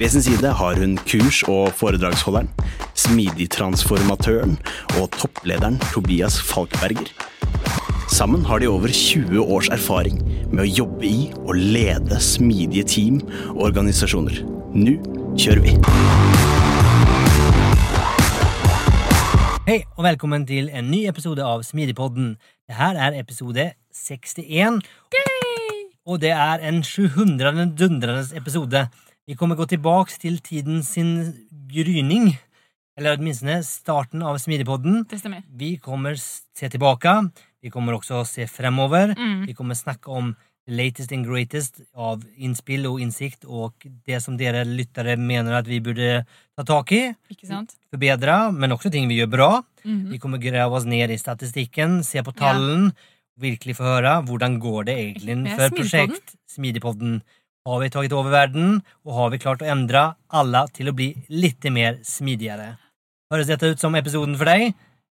Ved sin side har hun kurs- og foredragsholderen, smidigtransformatøren og topplederen Tobias Falkberger. Sammen har de over 20 års erfaring med å jobbe i og lede smidige team og organisasjoner. Nå kjører vi! Hei og velkommen til en ny episode av Smidigpodden. Det her er episode 61. Og det er en 700. dundrende episode. Vi kommer gå tilbake til tiden sin gryning. Eller minst starten av Smidipodden. Det stemmer. Vi kommer se tilbake. Vi kommer også se fremover. Mm. Vi kommer snakke om latest and greatest av innspill og innsikt og det som dere lyttere mener at vi burde ta tak i, Ikke sant? forbedre, men også ting vi gjør bra. Mhm. Vi kommer grave oss ned i statistikken, se på tallene, virkelig få høre hvordan går det egentlig for prosjekt Smidigpodden. Har vi taget over verden, og har vi klart å endre alle til å bli litt mer smidigere? Høres dette ut som episoden for deg?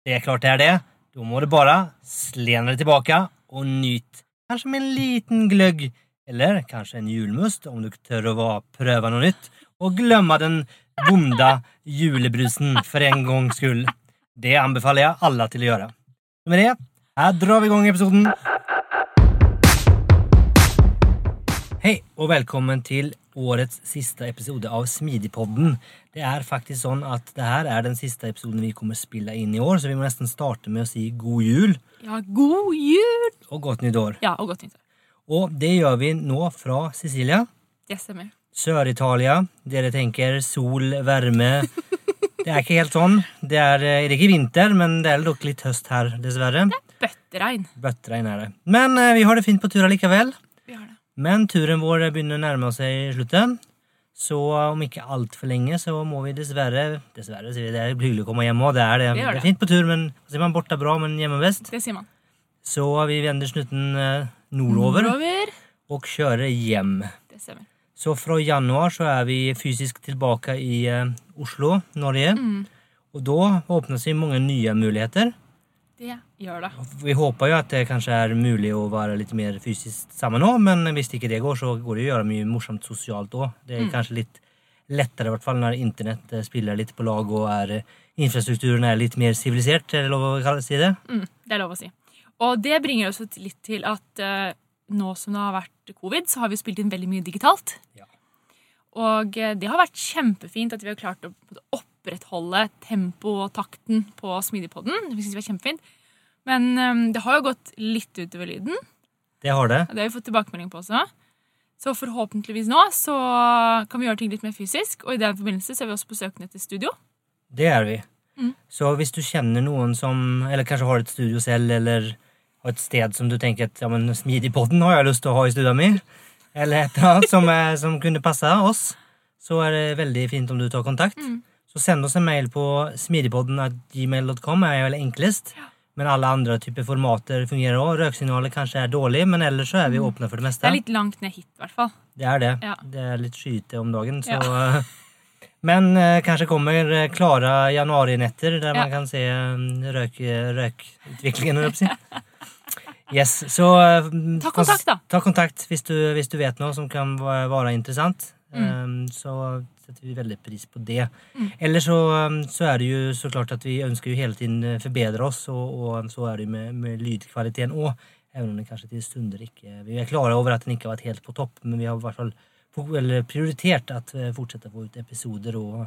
Det er klart det er det. Da må du bare slene deg tilbake og nyte. Kanskje med en liten gløgg, eller kanskje en julmust om du tør å prøve noe nytt, og glemme den vonde julebrusen for en gangs skyld. Det anbefaler jeg alle til å gjøre. Med det, her drar vi i gang episoden. Hei, og velkommen til årets siste episode av Smidigpodden. Det er faktisk sånn at det her er den siste episoden vi kommer spille inn i år, så vi må nesten starte med å si god jul Ja, god jul! og godt nytt år. Ja, og godt nyttår. Og det gjør vi nå fra Sicilia. Det stemmer. Sør-Italia. Dere tenker sol, varme Det er ikke helt sånn. Det er, eh, det er ikke vinter, men det er nok litt høst her, dessverre. Bøtteregn. Bøtteregn er det. Men eh, vi har det fint på tur likevel. Men turen vår begynner å nærme seg slutten. Så om ikke altfor lenge så må vi dessverre Dessverre, sier vi. Det er hyggelig å komme hjem òg. Det er det. Det Det er fint på tur, men sier er man borte bra, men hjemme best. Det sier man. Så vi vender snuten eh, nordover Nordover. og kjører hjem. Det stemmer. Så fra januar så er vi fysisk tilbake i eh, Oslo, Norge. Mm. Og da åpner seg mange nye muligheter. Det gjør det. Vi håper jo at det kanskje er mulig å være litt mer fysisk sammen nå, men hvis ikke det går, så går det å gjøre mye morsomt sosialt òg. Det er Mm. kanskje litt lettere, i hvert fall når internett eh, spiller litt på lag og er, eh, infrastrukturen er litt mer sivilisert, er det lov å si det? Mm, det er lov å si. Og det bringer oss litt til at uh, nå som det har vært covid, så har vi spilt inn veldig mye digitalt. Ja. Og det har vært kjempefint at vi har klart å opprettholde tempoet og takten på Smidigpodden. Vi synes det var kjempefint. Men um, det har jo gått litt utover lyden. Det har det. og Det har vi fått tilbakemelding på også. Så forhåpentligvis nå så kan vi gjøre ting litt mer fysisk. Og i den forbindelse så er vi også på søken til studio. Det er vi. Mm. Så hvis du kjenner noen som Eller kanskje har et studio selv, eller har et sted som du tenker at ja, men Smidigpodden har jeg lyst til å ha i studioet mitt, eller et eller annet som, er, som kunne passe oss, så er det veldig fint om du tar kontakt. Mm. Så send oss en mail på smidigpodden.gmail.com, er vel enklest. Men alle andre typer formater fungerer òg. Røyksignalet kanskje er dårlig, men ellers så er vi åpne for det meste. Det er litt langt ned hit, i hvert fall. Det er det. Ja. Det er litt skyte om dagen, så Ja. Men eh, kanskje kommer eh, klare januarinetter der man kan se eh, røk, si. Yes, så eh, Ta kontakt, da. Ta kontakt hvis du, hvis du vet noe som kan være interessant. Mm. Eh, Så setter vi veldig pris på det. Mm. Eller så, eh, så er det jo så klart at vi ønsker jo hele tiden eh, forbedre oss, og, og så er det jo med, med lydkvaliteten òg. Even om det kanskje til stunder ikke Vi er klare over at den ikke har vært helt på topp, men vi har i hvert fall prioritert at vi fortsette å få ut episoder, og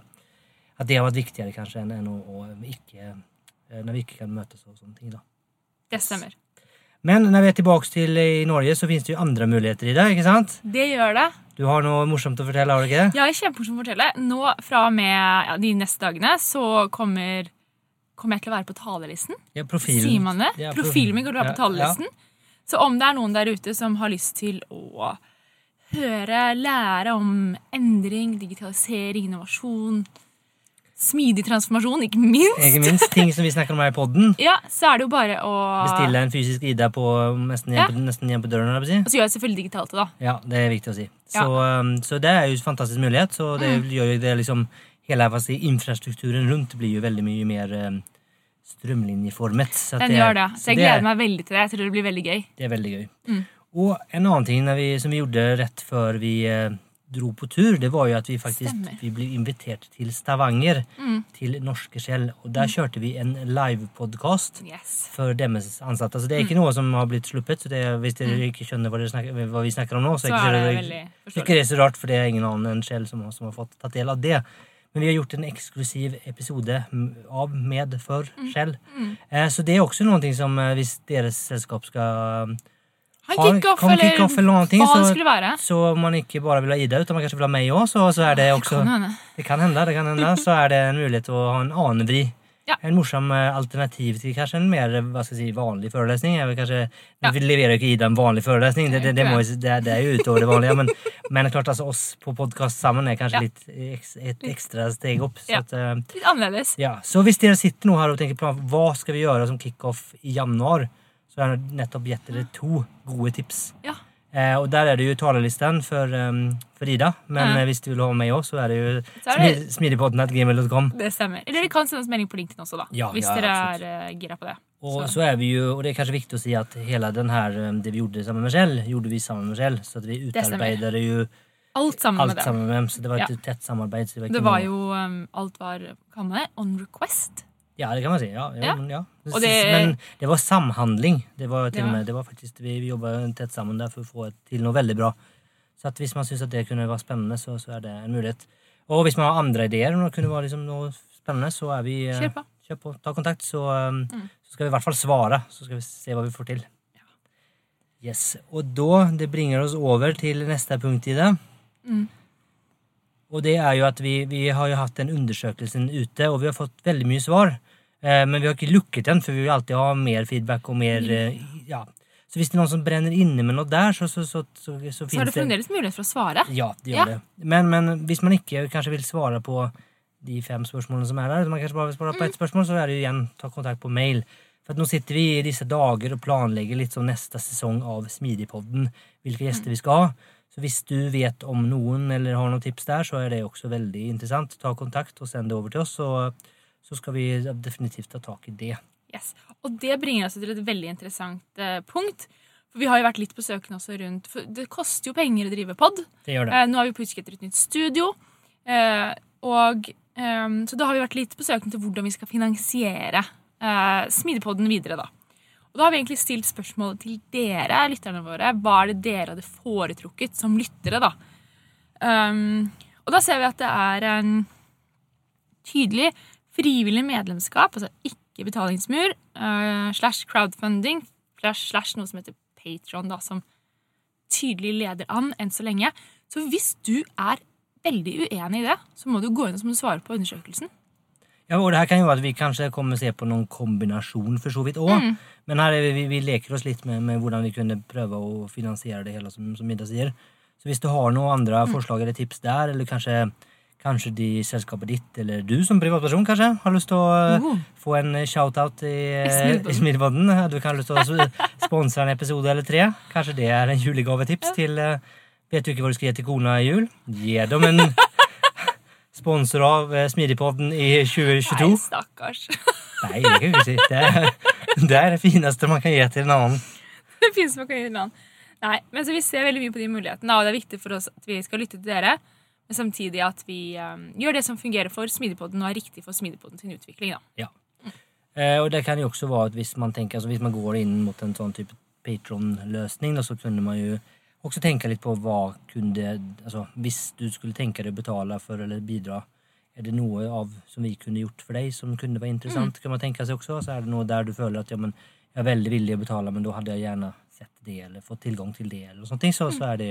at det har vært viktigere kanskje enn enn å, å ikke eh, Når vi ikke kan møtes og sånne ting, da. Det stemmer. Men når vi er tilbake til i Norge, så finnes det jo andre muligheter i det. ikke sant? Det gjør det. Du har noe morsomt å fortelle, har du ikke det? Ja, kjempemorsomt å fortelle. Nå fra og med ja, de neste dagene så kommer, kommer jeg til å være på talerlisten. Ja, profilen. Sier man det? Ja, prof- Profilen min går til å være på Ja, talerlisten. Så om det er noen der ute som har lyst til å høre, lære om endring, digitalisering, innovasjon, smidig transformasjon, ikke minst, Ikke minst ting som vi snakker om her i podden. ja, så er det jo bare å Bestille en fysisk ID på nesten hjemme, på, nesten på døren. Og så gjør jeg selvfølgelig digitalt det, da. Ja, det er viktig å si. Ja. Så, um, så det er jo en fantastisk mulighet. Så det Mm. gjør jo det liksom Hele si, infrastrukturen rundt blir jo veldig mye mer um, strømlinjeformet. Så Den det gjør det. Så jeg det er- gleder meg veldig til det. Jeg tror det blir veldig gøy. Det er veldig gøy. Mm. Og en annen ting vi, som vi gjorde rett før vi eh, dro på tur, det var jo at vi faktisk Stemmer. vi ble invitert til Stavanger, Mm. til Norske Skjell. Og der kjørte vi en livepodkast Yes. for deres ansatte. Så det er Mm. ikke noe som har blitt sluppet, så det, er- hvis dere ikke skjønner hva, snakker, hva vi snakker om nå, så, Så er det veldig ikke det så rart, for det er ingen annen enn Skjell som, som har fått tatt del av det. Men vi har gjort en eksklusiv episode av med for Skjell. Mm. Eh, så det er også noe som eh, hvis deres selskap skal Ha Ha- en kickoff eller kick-off eller noe, hva så- det skulle være. så man ikke bare vil ha Ida, utan man kanskje vil ha meg òg, så, så er det også Kan. Det kan hende, det kan hende. Så er det en mulighet til å ha en annen vri. Ja. En morsom eh, alternativ til kanskje en mer si, vanlig forelesning. Jeg vil kanskje, Ja. Vi leverer jo ikke Ida en vanlig forelesning, det, det, det, må, det, er jo utover det vanlige. Men, men klart altså oss på podkast sammen er kanskje Ja. litt et ekstra steg opp. Så, at, eh, Litt annerledes. ja. så hvis dere sitter nå her og tenker på hva skal vi gjøre som kickoff i januar, så har jeg nettopp gitt dere to gode tips. Ja. Eh, og der er det jo talerlisten for, um, for Ida. Men Ja. eh, hvis du vil ha meg òg, så er det jo det- smidigpodden.gmail.com. Det stemmer. Eller dere kan sende oss melding på LinkedIn også, da. Ja, hvis ja, dere absolutt. er uh, gira på det. Og Så- så er vi jo, og det er kanskje viktig å si at hele den her, um, det vi gjorde sammen med Michelle, gjorde vi sammen med Michelle. Så vi Det utarbeidet jo Alt sammen med alt dem. sammen med dem. Så det var et tett samarbeid. Det var, Det var noe- jo um, Alt var man det, on request. Ja, det kan man si. Ja, ja, Ja. det- Men det var samhandling. Det var til og med, det var faktisk, vi, jobba tett sammen der for å få til noe veldig bra. Så hvis man syns det kunne være spennende, så, så er det en mulighet. Og hvis man har andre ideer om det kunne være liksom noe spennende, så er vi eh, Kjør på. Kjør på. Ta kontakt, så, um, Mm. så skal vi i hvert fall svare. Så skal vi se hva vi får til. Yes. Og da, det bringer oss over til neste punkt i det. Mm. Og det er jo at vi, vi har jo hatt den undersøkelsen ute, og vi har fått veldig mye svar. Eh, men vi har ikke lukket den, for vi vil alltid ha mer feedback og mer eh, ja. Så hvis det er noen som brenner inne med noe der, så, så, så, så, så, Så har du fremdeles mulighet for å svare. Ja, det gjør Ja. det. Men, men hvis man ikke kanskje vil svare på de fem spørsmålene som er der, man kanskje bare vil svare på Mm. ett spørsmål, så er det jo igjen ta kontakt på mail. For nå sitter vi i disse dager og planlegger litt sånn neste sesong av Smidigpodden, hvilke gjester vi skal ha. Så hvis du vet om noen eller har noen tips der, så er det også veldig interessant. Ta kontakt og send det over til oss, så, så skal vi definitivt ta tak i det. Yes. Og det bringer oss til et veldig interessant eh, punkt. For vi har jo vært litt på søken også rundt For det koster jo penger å drive pod. Det gjør det. Eh, nå har vi på utkikk etter et nytt studio. Eh, og eh, Så da har vi vært litt på søken til hvordan vi skal finansiere eh, Smidigpodden videre, da. Og da har vi egentlig stilt spørsmålet til dere, lytterne våre. Hva er det dere hadde foretrukket som lyttere, da? Um, og da ser vi at det er en tydelig frivillig medlemskap, altså ikke betalingsmur, uh, slash crowdfunding, slash, slash noe som heter Patron, da, som tydelig leder an enn så lenge. Så hvis du er veldig uenig i det, så må du gå inn og svare på undersøkelsen. Ja, og det her kan jo være at vi kanskje kommer se på noen kombinasjon for så vidt òg. Mm. Men her er vi, vi, leker oss litt med, med hvordan vi kunne prøve å finansiere det hele, som, som Ida sier. Så hvis du har noen andre Mm. forslag eller tips der, eller kanskje, kanskje de selskapet ditt, eller du som privatperson kanskje, har lyst til å eh, Oh. få en shout-out i, I eh, Smidbånden, du kan ha lyst til å sponse en episode eller tre, kanskje det er en julegavetips til uh, Vet du ikke hva du skal gi til kona i jul? Gi dem en sponsor av eh, Smidigpodden i 2022. Nei, stakkars. Nei, det kan vi si. Det er, det er det fineste man kan gi til en annen. det fineste man kan gi til en annen. Nei, men så Vi ser veldig mye på de mulighetene, og det er viktig for oss at vi skal lytte til dere. Men samtidig at vi um, gjør det som fungerer for Smidigpodden og er riktig for Smidigpodden sin utvikling. da. Eh, og det kan jo også være at hvis man tenker, altså hvis man går inn mot en sånn type Patron-løsning, så kunne man jo også tenke litt på hva kunne altså Hvis du skulle tenke deg å betale for eller bidra, er det noe av som vi kunne gjort for deg som kunne være interessant? Kan man tenke seg også? Så er det noe der du føler at ja, men jeg er veldig villig å betale, men da hadde jeg gjerne sett det eller fått tilgang til det eller sånt så, så er det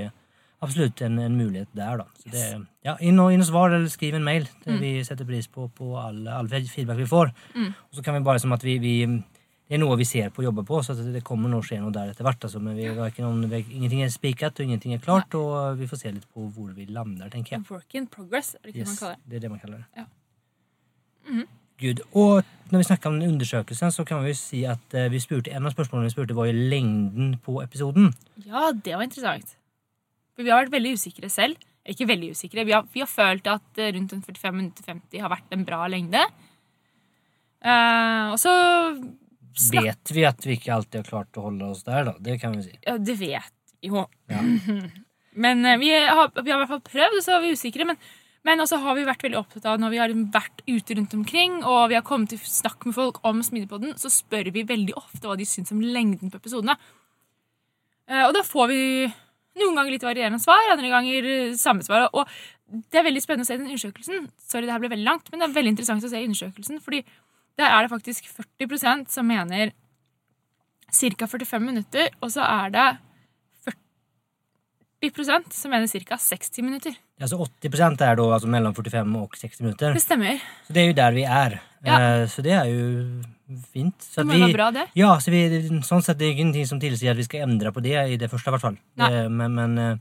absolut en, en mulighet der da. Så Yes. det, ja, inn og, inn og svar eller skriv en mail. Det Mm. Vi setter pris på, på all, all feedback vi får. Mm. Och så kan vi bare som at vi, vi det är något vi ser på och jobbar på så det kommer nog ske något där etter hvert. Altså. Men vi, varken om, vi, ingenting är spikat och ingenting är klart og vi får se litt på hvor vi lander, tenker jeg. Work in progress, er det ikke man kaller det? det er det man kaller det. Ja. Mhm. Gud. Og når vi snakker om den undersøkelsen, så kan vi jo si att eh, vi spurte, en av spørsmålene vi spurte var jo lengden på episoden. Ja, det var interessant. For vi har vært veldig usikre selv. Ikke veldig usikre. Vi har, vi har følt at eh, rundt 45 minutter 50 har vært en bra lengde. Uh, og så Vet vi at vi ikke alltid har klart å holde oss der, da. Det kan vi si. Ja, det vet jo. Ja. Men eh, vi har, vi har i hvert fall prøvd, og så var vi usikre. Men, men også har vi vært veldig opptatt av når vi har vært ute rundt omkring, og vi har kommet til snakk med folk om Smidigpodden, så spør vi veldig ofte hva de syns om lengden på episodene. Eh, og da får vi noen ganger litt varierende svar, andre ganger eh, samme svar. Og det er veldig spennende å se den undersøkelsen. Sorry, det her ble veldig langt, men det er veldig interessant å se undersøkelsen, fordi der er det faktisk 40% som mener ca. 45 minutter, og så er det 40% som mener ca. 60 minutter. Ja, Så 80 er da altså mellom 45 og 60 minutter? Det stemmer. Så det er jo der vi er. Ja. Eh, Så det er jo fint. Så Det må være bra, det. ja, så vi, sånn sett det är ingenting som tilsier at vi skal endre på det i det første, i hvert fall. Eh, Men, men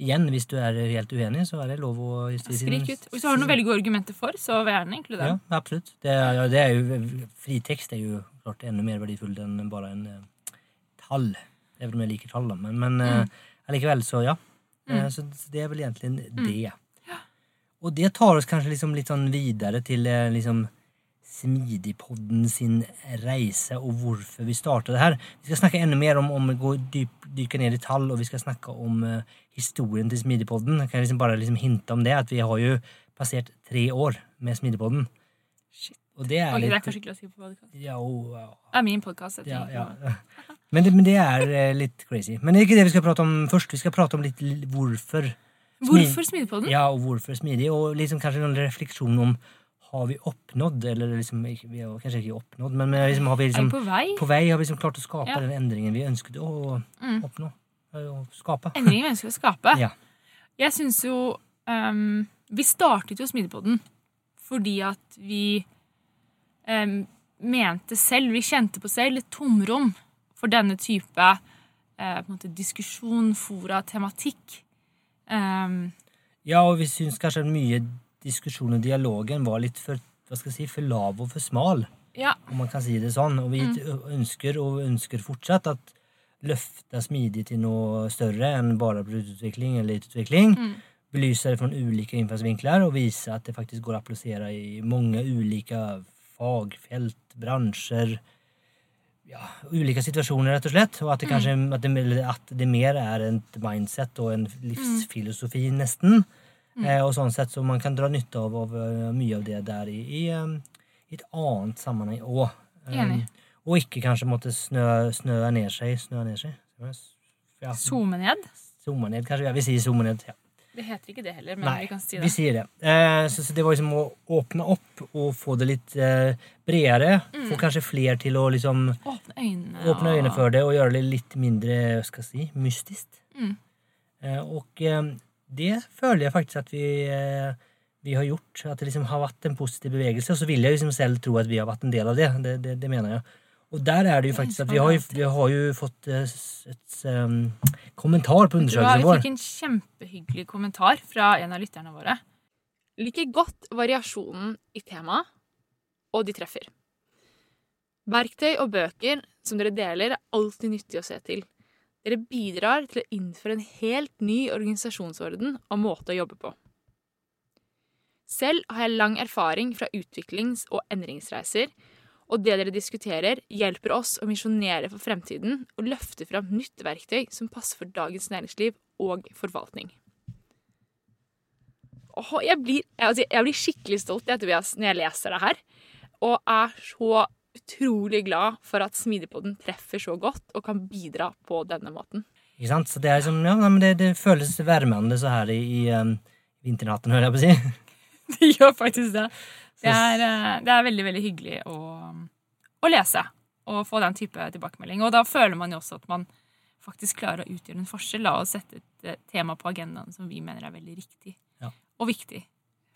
igen, hvis du er helt uenig så er det lov å Skrik ut. Hvis du har noen veldig gode argumenter for, så gjerne inkludere Ja, absolutt. Det er, ja, det er jo, fri är ju klart enda mer verdifull enn bare en uh, tall. vel om jeg liker tall da. Men, men eh, allikevel så ja. Mm. Så, så det er vel egentlig Mm. det. Og det tar oss kanskje liksom litt sånn videre til liksom Smidigpodden sin reise og hvorfor vi starta det her. Vi skal snakke enda mer om, om å gå dyp, dykke ned i tall, og vi skal snakke om historien til Smidigpodden. Jeg kan liksom bare liksom hinte om det, at vi har jo passert tre år med Smidigpodden. Og det er Ok, det er kanskje ikke lov å si på podcast. ja, og, ja, Det er min podkast. ja, ja. Men, men det er eh, litt crazy. Men det er ikke det vi skal prate om først. Vi skal prate om litt hvorfor. hvorfor. Hvorfor Smidigpodden? Ja, og hvorfor smidig. Og liksom kanskje noen refleksjon om har vi oppnådd, eller liksom, vi har kanskje ikke oppnådd, men liksom, har vi liksom, på vei? på vei har vi liksom klart å skape den endringen vi ønsket å Mm. Å skape. Endringer vi ønsker å skape. Ja. Jeg syns jo um, Vi startet jo Smidigpodden fordi at vi um, mente selv, vi kjente på selv, et tomrom for denne type uh, måte diskusjon, fora, tematikk. Um, ja, og vi syns kanskje mye diskusjon og dialogen var litt for, hva skal jeg si, for lav og for smal. ja, om man kan si det sånn. Og vi ønsker og ønsker fortsatt at løfte smidig til noe større enn bare produktutvikling eller utvikling. Mm. Belyse det fra ulike innfallsvinkler og vise at det faktisk går å applisere i mange ulike fagfelt, bransjer ja, ulike situasjoner, rett og slett. Og at det kanskje at det, at det mer er et mindset og en livsfilosofi, nesten. Eh, og sånn sett så man kan dra nytte av, av eh, mye av det der i, i, eh, i et annet sammenheng òg. Enig. Og ikke kanskje måtte snø, snø ned seg. Snø ned seg. Ja, Zoome ned. zoome ned, kanskje. Ja, vi sier zoome ned. Ja. Det heter ikke det heller, men Nei, vi kan si vi sier det. Eh, så, så det var liksom å åpne opp og få det litt eh, bredere. Mm. Få kanskje flere til å liksom Åpne øynene. åpne øynene for det og gjøre det litt mindre skal si, mystisk. Mm. Eh, og eh, det føler jeg faktisk at vi, eh, vi har gjort. At det liksom har vært en positiv bevegelse. Og så vil jeg liksom selv tro at vi har vært en del av det. Det, det, det mener jeg. Og der er det jo faktisk at vi har jo, vi har jo fått eh, et um, kommentar på undersøkelsen vår. Vi fikk en kjempehyggelig kommentar fra en av lytterne våre. liker godt variasjonen i temaet, og de treffer. Verktøy og bøker som dere deler, er alltid nyttig å se til. Dere bidrar til å innføre en helt ny organisasjonsorden og måte å jobbe på. Selv har jeg lang erfaring fra utviklings- og endringsreiser, og det dere diskuterer, hjelper oss å misjonere for fremtiden og løfte fram nytt verktøy som passer for dagens næringsliv og forvaltning. Åh, jeg, blir, altså, jeg blir skikkelig stolt jeg, Tobias, når jeg leser det her. Og er så utrolig glad for at Smidigpodden treffer så godt og kan bidra på denne måten. Ikke sant? Så det, er som, ja, det, det føles varmende så her i, i um, vinternatten, hører jeg på å si. Det gjør faktisk det. Det er, eh, det er veldig, veldig hyggelig å, å lese. og få den type tilbakemelding. Og da føler man jo også at man faktisk klarer å utgjøre en forskjell da, og sette et eh, tema på agendaen som vi mener er veldig riktig Ja. og viktig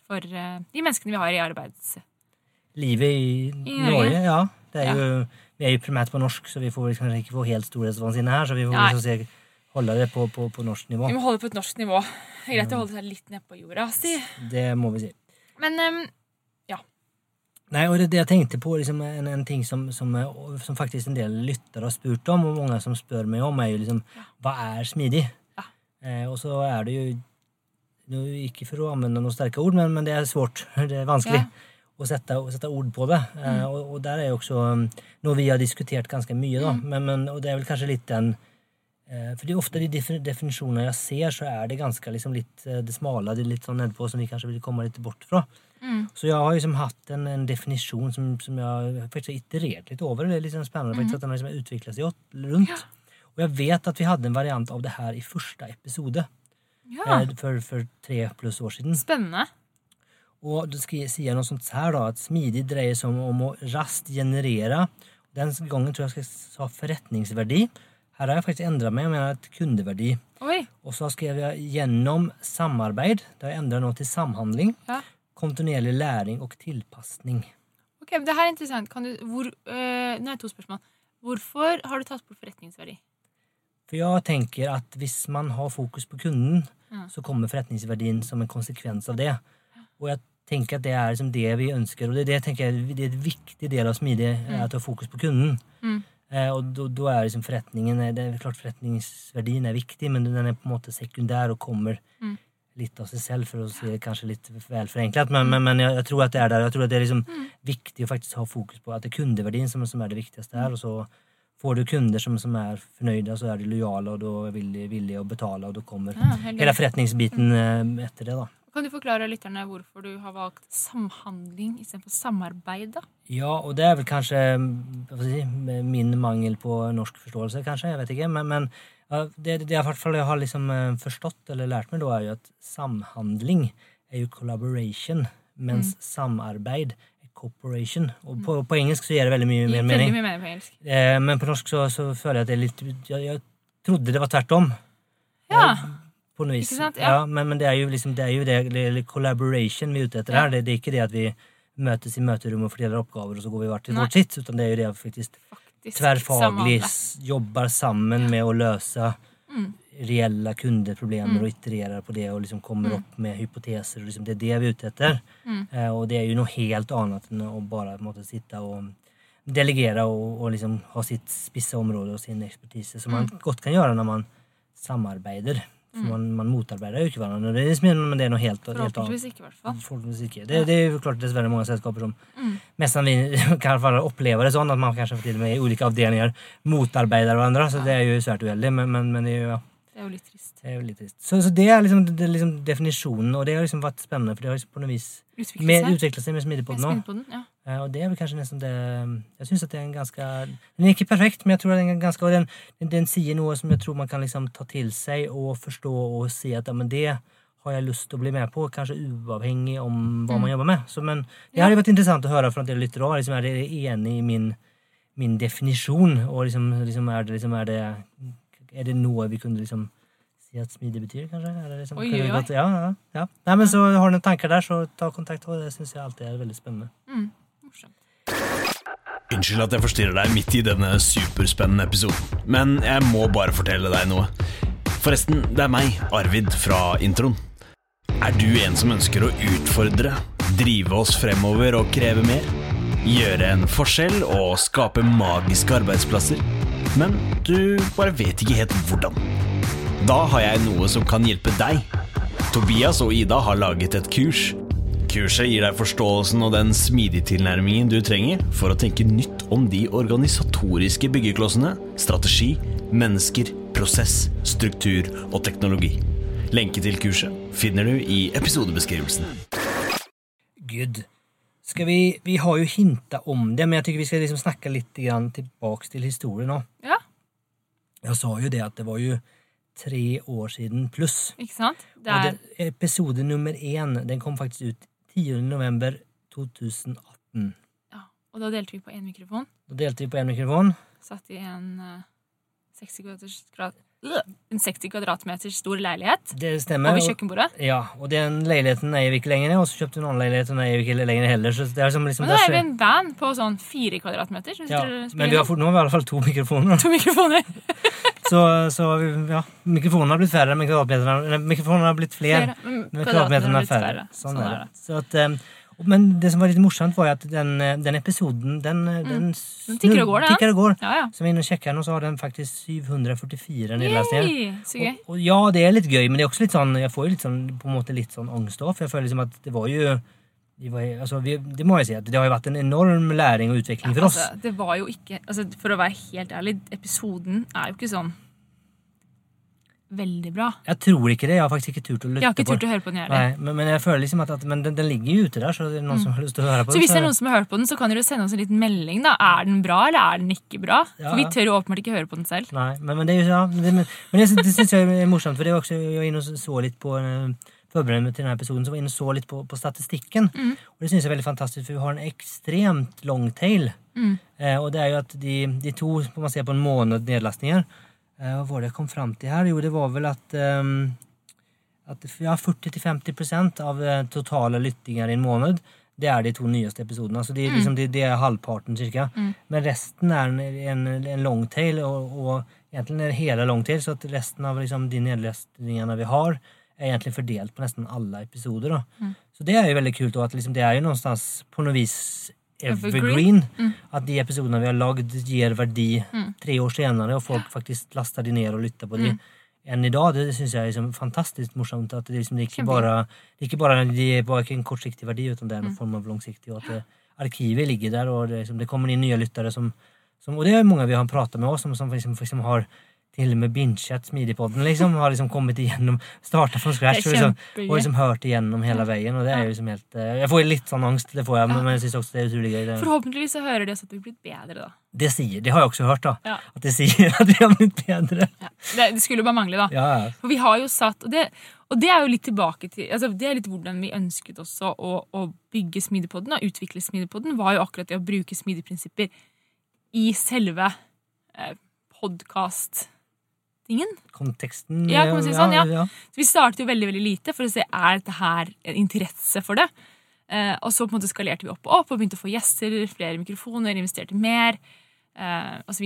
for eh, de menneskene vi har i arbeids... Livet i, I Norge. Ja. Det er jo, vi er jo primært på norsk, så vi får kanskje ikke få helt storhetsvansinne her. Så vi får liksom se, holde det på, på, på norsk nivå. Vi må holde på et norsk nivå. Det er greit å holde seg litt ned på jorda. Si. Det må vi si. Men Nei, og det, det jeg tenkte på, liksom, en, en ting som, som, eh, som faktisk en del lyttere har spurt om, og mange som spør meg om, er jo liksom Hva er smidig? Ja. Eh, og så er det jo Ikke for å anvende noen sterke ord, men, men det er svårt. Det er vanskelig Ja. å, sette, å sette ord på det. Eh, og, og der er jo også um, noe vi har diskutert ganske mye, da. Men, men, og det er vel kanskje litt den eh, For det er ofte de definisjonene jeg ser, så er det ganske liksom litt eh, det smale, det litt sånn nedpå, som vi kanskje vil komme litt bort fra. Mm, Så jeg har liksom hatt en, en definisjon som, som jeg faktisk har iterert litt over. Det er litt sånn spennende faktisk, at den har liksom utviklet seg åt- rundt. Og jeg vet at vi hadde en variant av det her i første episode ja. eh, for, for tre pluss år siden. Spennende. Og da sier jeg noe sånt her da, at smidig dreier seg om, om å raskt generere. Den gangen tror jeg jeg skal sa forretningsverdi. Her har jeg faktisk endret meg. Jeg mener et kundeverdi. Oi. Og så skrev jeg gjennom samarbeid. Det har jeg endret nå til samhandling. Ja. Kontinuerlig læring og tilpasning. Ok, men det her er interessant. Kan du, hvor, øh, nå er to spørsmål. Hvorfor har du tatt bort forretningsverdi? For jeg tenker at hvis man har fokus på kunden, Ja. så kommer forretningsverdien som en konsekvens av det. Og jeg tenker at det er liksom det vi ønsker, og det, det tenker jeg det er et viktig del av smidig, mm. at du har fokus på kunden. Mm. Eh, og da- da er liksom forretningen det er klart Forretningsverdien er viktig, men den er på en måte sekundær og kommer Mm. Litt av seg selv, for å si det kanskje litt vel forenklet. Men, men, men jeg, jeg tror at det er der. Jeg tror at det er liksom Mm. viktig å faktisk ha fokus på at det er kundeverdien som, som er det viktigste her. Og så får du kunder som, som er fornøyde, så er de lojale, og da er de villige å betale, og da kommer Ja, hele forretningsbiten mm. etter det, da. Kan du forklare lytterne hvorfor du har valgt samhandling istedenfor samarbeid? da? Ja, og det er vel kanskje si, min mangel på norsk forståelse, kanskje. Jeg vet ikke. Men, men det, det jeg, i hvert fall har liksom eh, forstått eller lært meg, da, er jo at samhandling er jo collaboration, mens samarbeid er cooperation. Og på, på engelsk så gir det veldig mye mer mening. mye mer på engelsk. Eh, men på norsk så, så føler jeg at det er litt Jeg, jeg trodde det var tvert om. Ja. På noe vis. Ikke sant? Ja. Ja. men, men det er jo liksom det, er jo det, det collaboration vi er ute etter Ja. her. Det, det er ikke det at vi møtes i møterommet og fordeler oppgaver, og så går vi hvert til vårt sitt. Utan det er jo det Faktisk tverrfaglig jobber sammen med å løse Mm. reelle kundeproblemer Mm. og itererer på det og liksom kommer Mm. opp med hypoteser. Liksom, det er det vi er ute etter. Mm. Eh, og det er jo noe helt annet enn å bare måte, sitte og delegere og, og liksom ha sitt spisse område og sin ekspertise, som man Mm. godt kan gjøre når man samarbeider. For man, man motarbeider jo ikke hverandre, det men det er noe helt, helt annet. Forhåpentligvis ikke, i hvert fall. Forhåpentligvis ikke. Det, det er jo klart dessverre mange selskaper som Mm. mest sannsynlig kan oppleve det sånn, at man kanskje til og med i ulike avdelinger motarbeider hverandre. Så det er jo svært uheldig, men, men, men det er jo ja, Det er jo litt trist. det er jo litt trist. Så, så det er liksom, det er liksom definisjonen, og det har liksom vært spennende, for det har liksom på noe vis Utvikle med, seg. utviklet seg med Smidigpodden nå. ja. Eh, Og det er vel kanskje nesten det Jeg syns at det er en ganske Den er ikke perfekt, men jeg tror den er ganske Og den, den, den sier noe som jeg tror man kan liksom ta til seg og forstå og si at ja, men det har jeg lyst til å bli med på, kanskje uavhengig om hva man jobber med. Så, men det Ja. hadde vært interessant å høre fra dere lyttere. Liksom, er dere enig i min, min definisjon? Og liksom, liksom, er, det, liksom, er, det, er det noe vi kunne liksom si at smidig betyr, kanskje? Liksom, Oi, kunne oi, oi. gått- Ja, ja, ja. Nei, men så har du noen tanker der, så ta kontakt. Og det syns jeg alltid er veldig spennende. Mm. Morsomt. Unnskyld at jeg forstyrrer deg midt i denne superspennende episoden, men jeg må bare fortelle deg noe. Forresten, det er meg, Arvid, fra introen. Er du en som ønsker å utfordre, drive oss fremover og kreve mer? Gjøre en forskjell og skape magiske arbeidsplasser? Men du bare vet ikke helt hvordan. Da har jeg noe som kan hjelpe deg. Tobias og Ida har laget et kurs. Kurset gir deg forståelsen og den smidige tilnærmingen du trenger for å tenke nytt om de organisatoriske byggeklossene, strategi, mennesker, prosess, struktur og teknologi. Lenke til kurset finner du i episodebeskrivelsen. Good. Skal vi, vi har jo hinta om det, men jeg tykker vi skal liksom snakke litt tilbake til historien nå. Ja, Jeg sa jo det at det var jo tre år siden pluss. ikke sant? Det Og er det, episode nummer én den kom faktisk ut 10. november 2018. ja. Og da delte vi på én mikrofon. Da delte vi på en mikrofon. Satt i en uh, 60 kvadratmeters, grad- Øh, en 60 kvadratmeter stor leilighet Det stemmer. over kjøkkenbordet. Ja, og den leiligheten eier vi ikke lenger, og så kjøpte vi en annen leilighet, og den eier vi ikke lenger heller. Så det er som liksom, Men nå er vi en van på sånn fire kvadratmeter. som ja, men vi har, fort- nå har vi i alle fall to mikrofoner. to mikrofoner. Så, så vi- ja, mikrofonene har blitt færre, men kvadratmeterne har blitt flere. Flere. Mm, Men kvadratmeter kvadratmeterne er færre. Sånn Sånn er det. Så at, eh, men det som var litt morsomt, var at den, den episoden den, mm. den, Den tikker og går, den. tikker og går. Ja, ja. Så vi inne og sjekker den, og så har den faktisk 744 nedlastninger. Og, og ja, det er litt gøy, men det er også litt sånn, jeg får jo litt sånn, på en måte litt sånn angst òg. For jeg føler liksom at det var jo det, var, altså, vi, Det må jeg si at det har jo vært en enorm læring og utvikling for oss. Altså, det var jo ikke altså, For å være helt ærlig, episoden er jo ikke sånn veldig bra. Jeg tror ikke det. Jeg har faktisk ikke turt å lytte Jeg har ikke turt å høre på den, heller. Men, men jeg føler liksom at, at men den, den ligger jo ute der, så det er noen som har lyst til å høre på Mm. Så den. hvis det er noen som har hørt på den, så kan dere sende oss en liten melding. da. Er den bra, eller er den ikke bra? Ja, For vi tør jo åpenbart ikke høre på den selv. Nei, men, men det ja, det, men, det, det syns jeg er morsomt, for det var også, jeg var inne og så litt på eh, forberedelse til denne episoden, så var jeg inne og så litt på, på statistikken. Mm. Og det syns jeg er veldig fantastisk, for vi har en ekstremt long tail. Mm. Eh, og det er jo at de, de to, man ser på en måned nedlastninger Hva var det jeg kom fram til her? Jo, det var vel at ehm, at ja, 40-50% av eh, totale lyttinger i en måned, det er de to nyeste episodene. Altså de, liksom, de, de er halvparten, cirka. Mm. Men resten er en, en, en longtail, og, og egentlig det hele longtail, så resten av liksom, de nedlastningene vi har, er egentlig fordelt på nesten alle episoder. Mm. Så det er jo veldig kult, og at liksom, det er jo någonstans på noe vis evergreen. Mm. At de episodene vi har lagd, gir verdi Mm. tre år senere, og folk faktisk laster de ned og lytter på de Mm. enn i dag. Det syns jeg er liksom fantastisk morsomt. At det, liksom, det, er ikke bare, det ikke bare de er bare en kortsiktig verdi, men det er Mm. en form av langsiktig. Og at det, arkivet ligger der, og det, liksom, det kommer inn nye lyttere som, som Og det er mange vi har pratet med også, som, som liksom, liksom har til og med binchet Smidigpodden, liksom. Har liksom kommet igjennom, starta fra scratch og liksom, og liksom hørt igjennom hele veien. Og det er jo liksom helt eh, Jeg får litt sånn angst, det får jeg, men, jeg syns også det er utrolig gøy. Det, Forhåpentligvis så hører de oss at vi er blitt bedre, da. det sier Det har jeg også hørt, da. Ja. At det sier at vi har blitt bedre. Ja. Det, det skulle jo bare mangle, da. Ja, ja. For vi har jo satt Og det, og det er jo litt tilbake til altså Det er litt hvordan vi ønsket også å, å bygge Smidigpodden og utvikle Smidigpodden, var jo akkurat det å bruke smidigprinsipper i selve eh, podkast-tingen. Konteksten Ja, kan man si sånn, ja. ja. Så vi startet jo veldig veldig lite for å se er dette her en interesse for det. Eh, og så på en måte skalerte vi opp og opp og begynte å få gjester, flere mikrofoner, investerte mer. Eh, og så.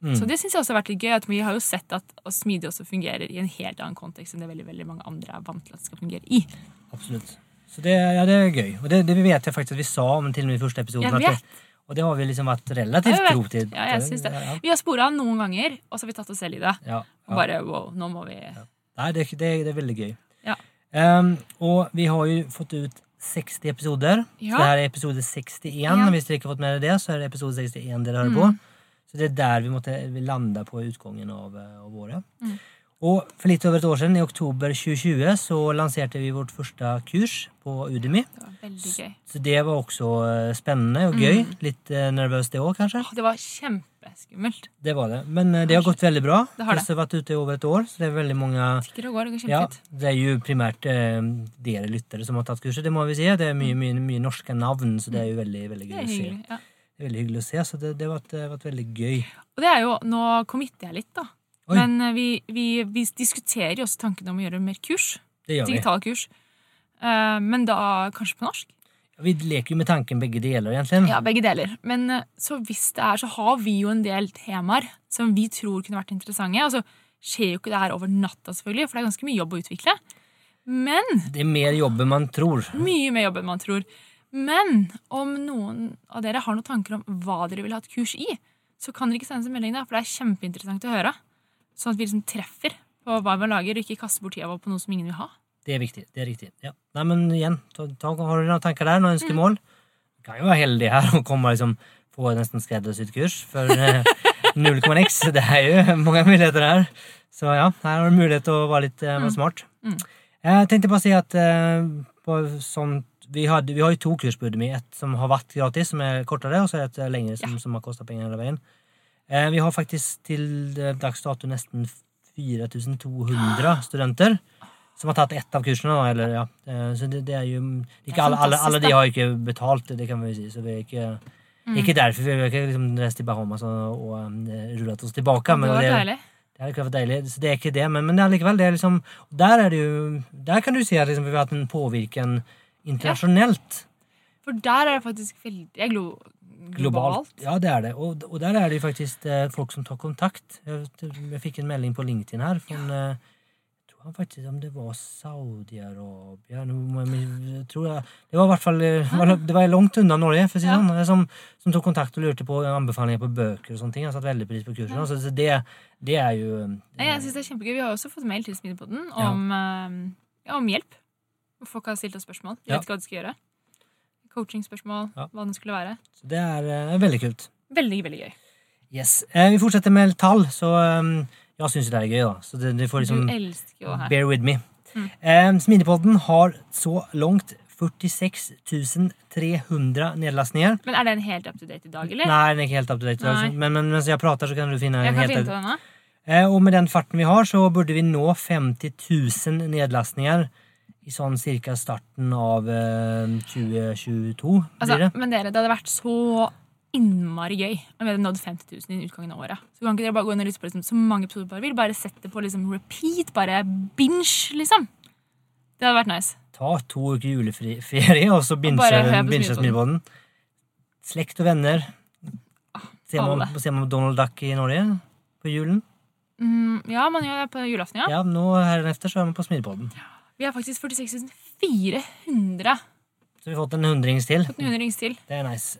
Mm. Så det syns jeg også har vært litt gøy. at Vi har jo sett at å smidig også fungerer i en helt annen kontekst enn det veldig veldig mange andre er vant til at det skal fungere i. Absolutt. Så det, ja, det er gøy. Og det, det vet jeg faktisk at vi sa om til og med i første episoden. Jeg vet. Og det har vi liksom vært relativt Jeg til. Ja, jeg syns det. Vi har spora noen ganger, og så har vi tatt oss selv i det. ja, Og ja. bare wow, nå må vi Nei, det, det, det er veldig gøy. Ja. Ehm, og vi har jo fått ut 60 episoder. Ja. Så det her er episode 61. Ja. Hvis dere ikke har fått med dere det, så er det episode 61 dere hører Mm. på. Så det er der vi måtte lande på utgangen av, eh, av året. Mm. Og for litt over et år siden, i oktober 2020, så lanserte vi vårt første kurs på Udemy. Det var veldig gøy. Så det var også eh, spennende og gøy. Mm. Litt eh, nervøst det òg, kanskje. Det var kjempeskummelt. Det var det. Men eh, det har gått veldig bra. Det har det. Kurset har vært ute i over et år, så det er veldig mange Tikker og går, det går ja, det er jo primært eh, dere lyttere som har tatt kurset, det må vi si. Det er mye, mye, mye norske navn, så det er jo veldig, veldig gøy å se. Ja. Veldig hyggelig å se, så det, det har vært veldig gøy. Og det er jo, Nå committer jeg litt, da. Oi. Men eh, vi, vi, vi diskuterer jo også tanken om å gjøre mer kurs. Det gjør vi. Digitale kurs. Eh, men da kanskje på norsk? Vi leker jo med tanken begge deler, egentlig. Ja, begge deler. Men eh, så hvis det er, så har vi jo en del temaer som vi tror kunne vært interessante. Og Altså, skjer jo ikke det her over natta, selvfølgelig, for det er ganske mye jobb å utvikle. Men Det er mer jobb enn man tror. Mye mer jobb enn man tror. Men om noen av dere har noen tanker om hva dere vil ha et kurs i, så kan dere ikke sende oss en melding, da, for det er kjempeinteressant å høre. Sånn at vi liksom treffer på hva vi lager, og ikke kaster bort tida vår på noe som ingen vil ha. Det er viktig. det er riktig. Ja. Nei, men igjen, ta, ta, har du noen tanker der? Noen ønskemål? Mm. Du kan jo være heldig her og komme liksom, få nesten skreddersydd kurs for eh, 0,x. Det er jo mange muligheter her. Så ja, her har du mulighet til å være litt uh, smart. Mm. Jeg tenkte bare å si at uh, på sånt, vi, hadde, vi har jo to kurs på Udemy. Et som har vært gratis, som er kortere, og så er det et eh, lengre, som, som har kosta penger hele veien. Eh, vi har faktisk til eh, dags dato nesten 4200 studenter som har tatt ett av kursene. Eller, ja. Eh, Så det, det er jo Det ikke er alle, alle, alle de har ikke betalt, det kan vi si. Så vi er ikke, Mm. Ikke derfor, vi har ikke liksom reist til Bahamas og, og rullet oss tilbake. det men var det, deilig. det hadde ikke vært deilig, så det er ikke det. Men, men det er likevel, det er liksom, der, er det jo, der kan du si at liksom, vi har hatt en påvirkning internasjonalt. For der er det faktisk veldig globalt. Ja, det er det. Og, og der er det jo faktisk eh, folk som tar kontakt. Jeg, jeg fikk en melding på LinkedIn her fra en, eh, jeg tror faktisk om det var Saudi-Arabia jeg- jeg tror jeg, Det var i hvert fall eh, det var langt unna Norge, for å si det Ja. sånn, som, som tok kontakt og lurte på anbefalinger på bøker og sånne ting. Jeg satte veldig pris på kursen. Ja. Så, så det, det er jo Nei, Jeg synes det er kjempegøy. Vi har også fått mail til Smidigpodden Ja. om, eh, ja, om hjelp. Folk har stilt oss spørsmål. De vet ikke hva de skal gjøre. Coachingspørsmål, Ja. hva det skulle være. Så det er eh, veldig kult. Veldig, veldig gøy. Yes. Eh, vi fortsetter med tall, så um, jeg syns det er gøy, da. Så det, det får liksom du elsker jo det her. Bear with me. Mm. Eh, Smidigpodden har så langt 46 300 nedlastninger. Men er den helt up to date i dag, eller? Nei, den er ikke helt up to date. i dag, Men, men mens jeg prater, så kan du finne Jeg en helt finne ut den nå. eh, Og med den farten vi har, så burde vi nå 50 000 nedlastninger i sånn cirka starten av eh, 2022. Altså, blir det. men dere, det hadde vært så innmari gøy om vi hadde nådd 50 000 innen utgangen av året. Så kan ikke dere bare gå inn og lytte på liksom, så mange episoder dere vil. Bare sette det på liksom, repeat. Bare binge, liksom. Det hadde vært nice. Ta to uker juleferie, og så binge Smilebåten. Slekt og venner. Ser man, ser man Donald Duck i Norge på julen? Mm, ja, man gjør det på julaften, ja. Ja, nå heretter så er man på Smidpodden. Vi har faktisk 46 400 Så vi har fått en hundrings til. fått en hundrings til. Det er nice.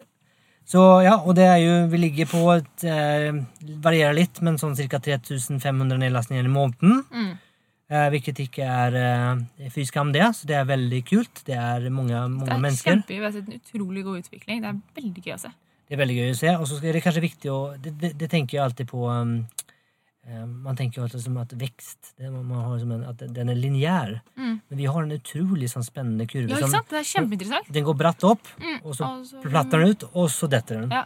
Så ja, og det er jo Vi ligger på et eh, Varierer litt, men sånn ca. 3500 nedlastninger i måneden. Mm. Eh, hvilket ikke er eh, fy skam, det. Så det er veldig kult. Det er mange, Det er mennesker. kjempegøy. Vi har sett en utrolig god utvikling. Det er veldig gøy å se. Det er veldig gøy å se. Og så er det kanskje viktig å Det, det, det tenker jeg alltid på um, Man tenker jo alltid som at vekst det, man, man har som en, At den er lineær. Mm. Men vi har en utrolig sånn spennende kurve. Ja, ikke som- sant? Det er kjempeinteressant. Den går bratt opp, Mm. og så så- platter den ut, og så detter den. Ja.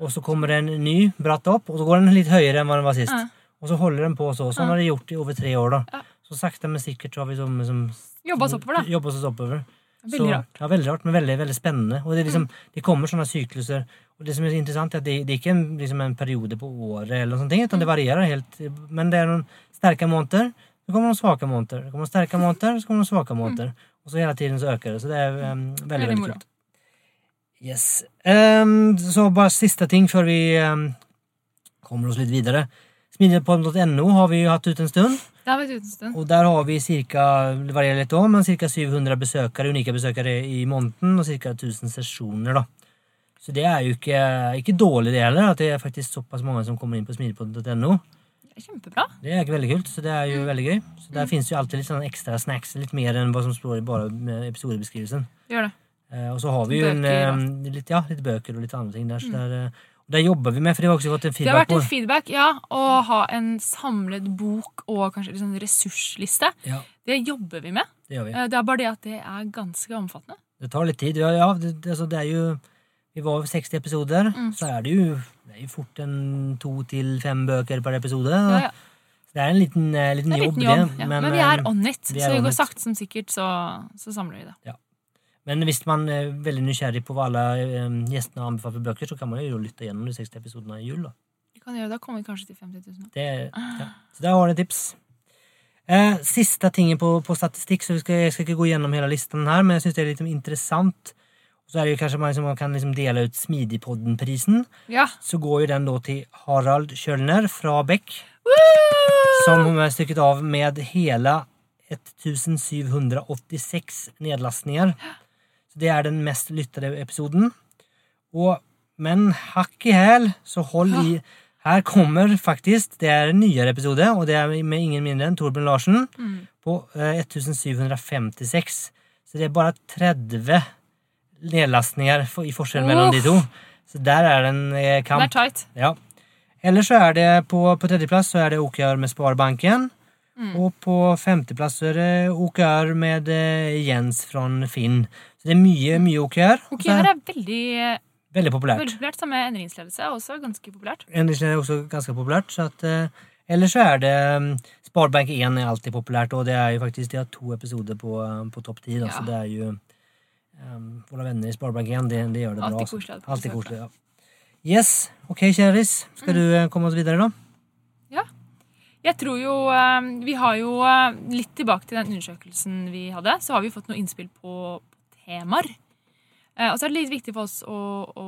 Og så kommer det en ny bratt opp, og så går den litt høyere enn hva den var sist. Ja. Og så holder den på så. Sånn har det gjort i over tre år. da. Så sakte, men sikkert så har vi som, som Jobba oss oppover, da. Jobba oss oppover. Veldig Så- rart. Ja, veldig rart, men veldig, veldig spennende. Og det, liksom, det kommer sånne sykluser. Og det som er interessant, er at det, det er ikke en, liksom en periode på året, eller noe sånt, utan det varierer helt. Men det er noen sterke måneder, så kommer noen svake måneder. Det kommer noen sterke måneder, så kommer noen svake måneder. Og så hele tiden så øker det. Så det er um, Veldig veldig kult. Yes. Um, så bare siste ting før vi um, kommer oss litt videre. Smidigpodden.no har vi jo hatt ut en stund. Det har vært ute en stund. Og der har vi cirka, det varierer litt også, men cirka 700 besøkere, unike besøkere i måneden, og ca. 1000 sesjoner, da. Så det er jo ikke, ikke dårlig det heller, at det er faktisk såpass mange som kommer inn på er kjempebra. Det er veldig kult, så det er jo veldig gøy. Så der finnes jo alltid litt sånn ekstra snacks, litt mer enn hva som står i bare episodebeskrivelsen. Gjør det. Eh, og så har vi jo en, Bøker eh, litt, ja, litt bøker og litt andre ting der, så der, eh, og Det jobber vi med, for det har også fått en Det har vært en feedback, ja. Å ha en samlet bok og kanskje en sånn ressursliste. Ja, Det jobber vi med. det vi. Eh, Det er bare det at det er ganske omfattende. Det tar litt tid. Ja, ja det, altså, det er jo Vi var over 60 episoder, Mm. så er det jo det er jo fort en to til fem bøker per episode. Ja, ja. Det er en liten, eh, liten er en jobb, liten jobb. det. Ja. Men, vi er eh, on it, vi er så on går sakte som sikkert, så, så samler vi det. Men hvis man er veldig nysgjerrig på hva alle eh, gjestene anbefaler for bøker, så kan man jo lytte gjennom de 60 episodene i jul. da. Kan gjøre Da kommer vi kanskje til 50 000. Det, ja. Så der har du et tips. Eh, siste tingen på, på statistikk, så skal, jeg skal ikke gå gjennom hele listen her, men jeg syns det er litt interessant. Så er det jo kanskje man liksom, kan liksom dele ut Smidigpodden-prisen. Ja. Så går jo den da til Harald Kjølner fra Beck, som hun har stykket av med hele 1786 nedlastninger. Det er den mest lyttede episoden. Og, men hakk i hæl, så hold i Her kommer faktisk Det er en nyere episode, og det er med ingen mindre enn Torbjørn Larsen Mm. på eh, 1756. Så det er bare 30 nedlastninger for- i forskjell mellom de to. Så der er det en eh, Det er tight. Ja. Ellers så er det på, på tredjeplass så er det OKR med Sparebanken. Mm. Og på femteplass så er det OKR med eh, Jens fra Finn. Så det er mye, mye OKR. og Ok, så her er veldig, Veldig populært. veldig populært. Samme endringsledelse er også ganske populært. Endringsledelse er også ganske populært. Så at, eh, ellers så er det um, Sparebank 1 er alltid populært, og det er jo faktisk de har to episoder på, um, på topp 10. Ja. Så det er jo um, Våre venner i Sparebank 1, det, det gjør det bra. Alltid altså. koselig. ha Alltid koselig, ja. Yes, ok, kjæris. Skal Mm. du eh, komme oss videre, da? Ja. Jeg tror jo eh, Vi har jo eh, litt tilbake til den undersøkelsen vi hadde, så har vi fått noe innspill på temaer. Eh, Og så er det litt viktig for oss å, å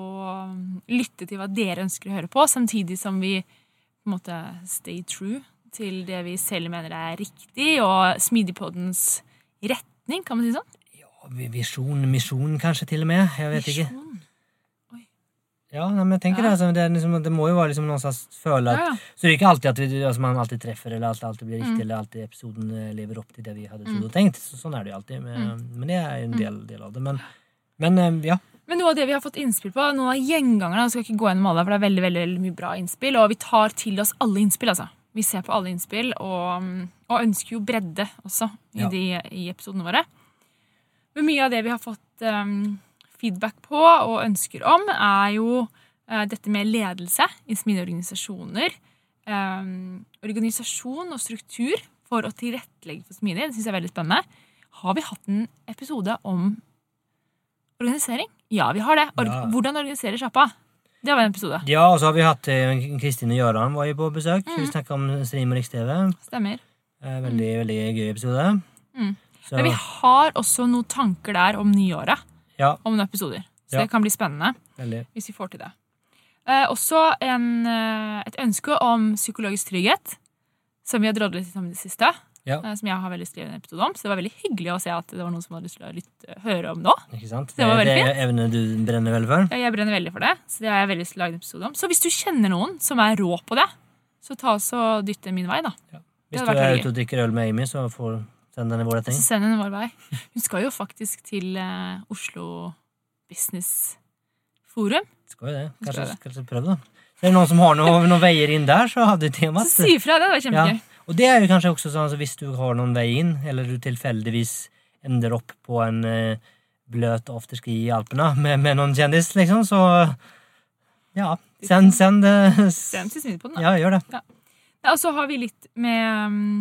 um, lytte til hva dere ønsker å høre på, samtidig som vi på en måte stay true til det vi selv mener er riktig, og Smidigpoddens retning, kan man si sånn? Ja, Visjon, misjon kanskje til og med? Jeg vet ikke. Ja, men jeg tenker Ja. det, altså, det, liksom, det må jo være liksom noen slags føle at Ja. Så det er ikke alltid at vi, altså, man alltid treffer, eller alt alltid blir riktig, Mm. eller alltid episoden eh, lever opp til det vi hadde trodd og tenkt. Så, sånn er det jo alltid. Men, Mm. men det er jo en del, del av det. Men, men eh, ja. Men noe av det vi har fått innspill på, noen av gjengangerne, skal ikke gå gjennom alle, for det er veldig, veldig, veldig mye bra innspill, og vi tar til oss alle innspill, altså. Vi ser på alle innspill, og, og ønsker jo bredde også i, Ja. de, i episodene våre. Men mye av det vi har fått um, feedback på og ønsker om, er jo eh, dette med ledelse i smidige organisasjoner. Um, organisasjon og struktur for å tilrettelegge for smidig. Det syns jeg er veldig spennende. Har vi hatt en episode om organisering? Ja, vi har det. Or Ja. Hvordan organisere sjappa? Det var en episode. ja, og så har vi hatt eh, Kristin og Gøran var jo på besøk. Mm. Vi snakka om stream og riks-TV. Stemmer. Veldig, Veldig, veldig gøy episode. Mm. Men vi har også noen tanker der om nyåret. Ja, Om noen episoder. Så Ja. det kan bli spennende veldig. hvis vi får til det. Eh, også en, eh, et ønske om psykologisk trygghet, som vi har drodlet litt om i det siste. Ja. eh, som jeg har veldig skrevet en episode om. Så det var veldig hyggelig å se at det var noen som hadde lyst til å lytte, høre om nå. Ikke sant? Det var det er evne du brenner veldig for. Ja, Jeg brenner veldig for det, så det har jeg veldig lyst til å lage en episode om. Så hvis du kjenner noen som er rå på det, så ta oss og dytt det min vei, da. Hvis du er ute og drikker øl med Amy, så får send den vår retning. Så send henne vår vei. Hun skal jo faktisk til uh, Oslo Business Forum. Skal jo det. Kanskje, kanskje prøv det. Er det noen som har noe, noen veier inn der, så hadde du Så si ifra, det er kjempegøy. Og det er jo kanskje også sånn at hvis du har noen vei inn, eller du tilfeldigvis ender opp på en uh, bløt afterski i Alpene med, med noen kjendis, liksom, så ja. Send, send det. Send Smidig på den, da. Ja, gjør det. Ja, og så har vi litt med mm,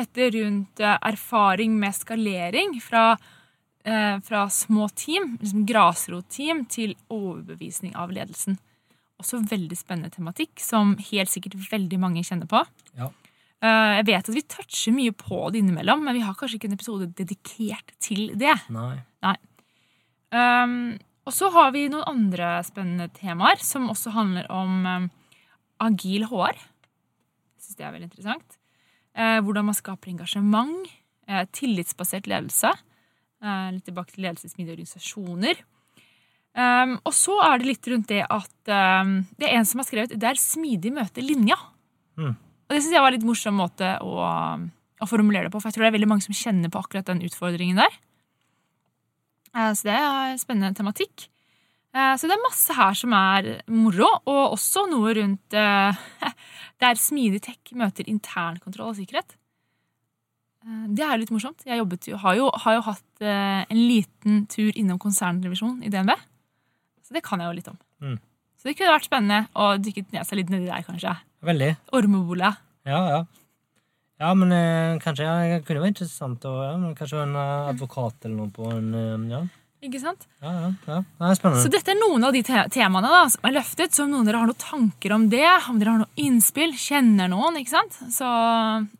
dette rundt eh, erfaring med skalering fra, eh, fra små team, liksom grasrotteam, til overbevisning av ledelsen. Også veldig spennende tematikk, som helt sikkert veldig mange kjenner på. Ja. Eh, jeg vet at vi toucher mye på det innimellom, men vi har kanskje ikke en episode dedikert til det. Nei. Um, og så har vi noen andre spennende temaer som også handler om um, agil HR. Jeg syns det er veldig interessant. Eh, hvordan man skaper engasjement. Eh, tillitsbasert ledelse. Eh, litt tilbake til ledelsesmidige organisasjoner. Um, og så er det litt rundt det at um, det er en som har skrevet 'Det er smidig møte linja'. Mm. Og det syns jeg var en litt morsom måte å, å formulere det på, for jeg tror det er veldig mange som kjenner på akkurat den utfordringen der. Så det er spennende tematikk. Eh, Så det er masse her som er moro, og også noe rundt eh, der smidig tech møter internkontroll og sikkerhet. Eh, Det er jo litt morsomt. Jeg jobbet jo, har, jo, har jo hatt en liten tur innom konsernrevisjon i DNB. Så det kan jeg jo litt om. Mm. Så det kunne vært spennende å dykke ned seg litt nedi der, kanskje. Veldig. Ormebola. Ja, ja. Ja, men kanskje ja, det kunne vært interessant å ja, Kanskje en advokat eller noe på en Ja, Ikke sant? ja, ja. ja. Det er spennende. Så dette er noen av de te temaene da, som er løftet. Så om noen av dere har noen tanker om det, om dere har noen innspill, kjenner noen, ikke sant? Så,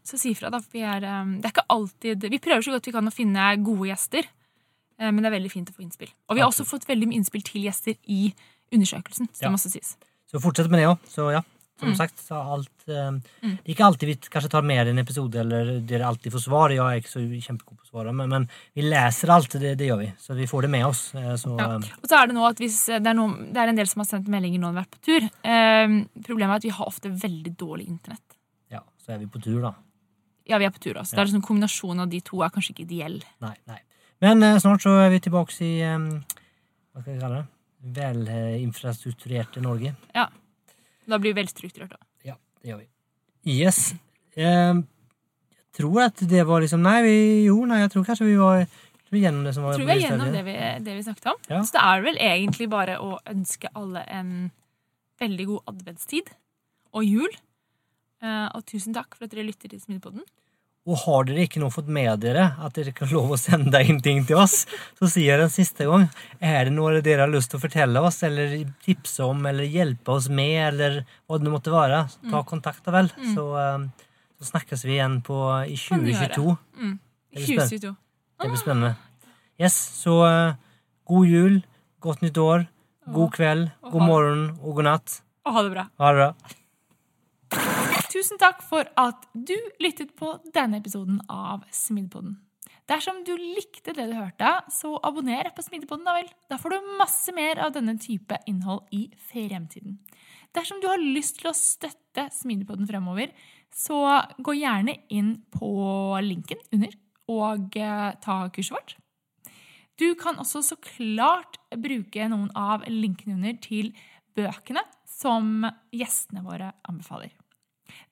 så si ifra. da. for Vi er, um, det er ikke alltid, vi prøver så godt vi kan å finne gode gjester, eh, men det er veldig fint å få innspill. Og vi har også fått veldig mye innspill til gjester i undersøkelsen. så Ja. det må også sies. Så fortsett med det òg. Så ja, som Mm. sagt, så alt mm. Det er ikke alltid vi kanskje tar med en episode, eller dere alltid får svar. Jeg er ikke så kjempegod på å svare, men, men vi leser alt, det, det gjør vi. Så vi får det med oss. eh, Så Ja. eh, Og så er det nå at hvis det er, noen, det er en del som har sendt meldinger når vi har vært på tur. Um, problemet er at vi har ofte veldig dårlig internett. ja, så er vi på tur, da. Ja, vi er på tur også. Det er liksom Kombinasjonen av de to er kanskje ikke ideell. Nei, nei. Men uh, snart så er vi tilbake i um, Hva skal vi kalle det? Velinfrastrukturerte Norge. Da blir vi velstrukturert. da. Ja, det gjør vi. Yes. Eh, jeg tror at det var liksom Nei, vi, jo, nei, jeg tror kanskje vi var vi gjennom det som var Jeg tror vi er gjennom det vi, det vi snakket om. Ja. Så det er vel egentlig bare å ønske alle en veldig god adventstid og jul. Eh, og tusen takk for at dere lytter til Smidepodden. Og har dere ikke nå fått med dere at dere kan lov å sende inn ting til oss, så sier jeg en siste gang. Er det noe dere har lyst til å fortelle oss, eller tipse om, eller hjelpe oss med, eller hva det måtte være, ta kontakt, da vel. Så, eh, så snakkes vi igjen på, i Kan du gjøre. 2022. Mm. Det blir 2022. Det blir spennende. Yes, så eh, god jul, godt nytt år, god kveld, god morgen og god natt. Og ha det bra. Ha det bra. Tusen takk for at du lyttet på denne episoden av Smidepodden. Dersom du likte det du hørte, så abonner på Smidepodden, da vel. Da får du masse mer av denne type innhold i fremtiden. Dersom du har lyst til å støtte Smidepodden fremover, så gå gjerne inn på linken under og eh, ta kurset vårt. Du kan også så klart bruke noen av linkene under til bøkene som gjestene våre anbefaler.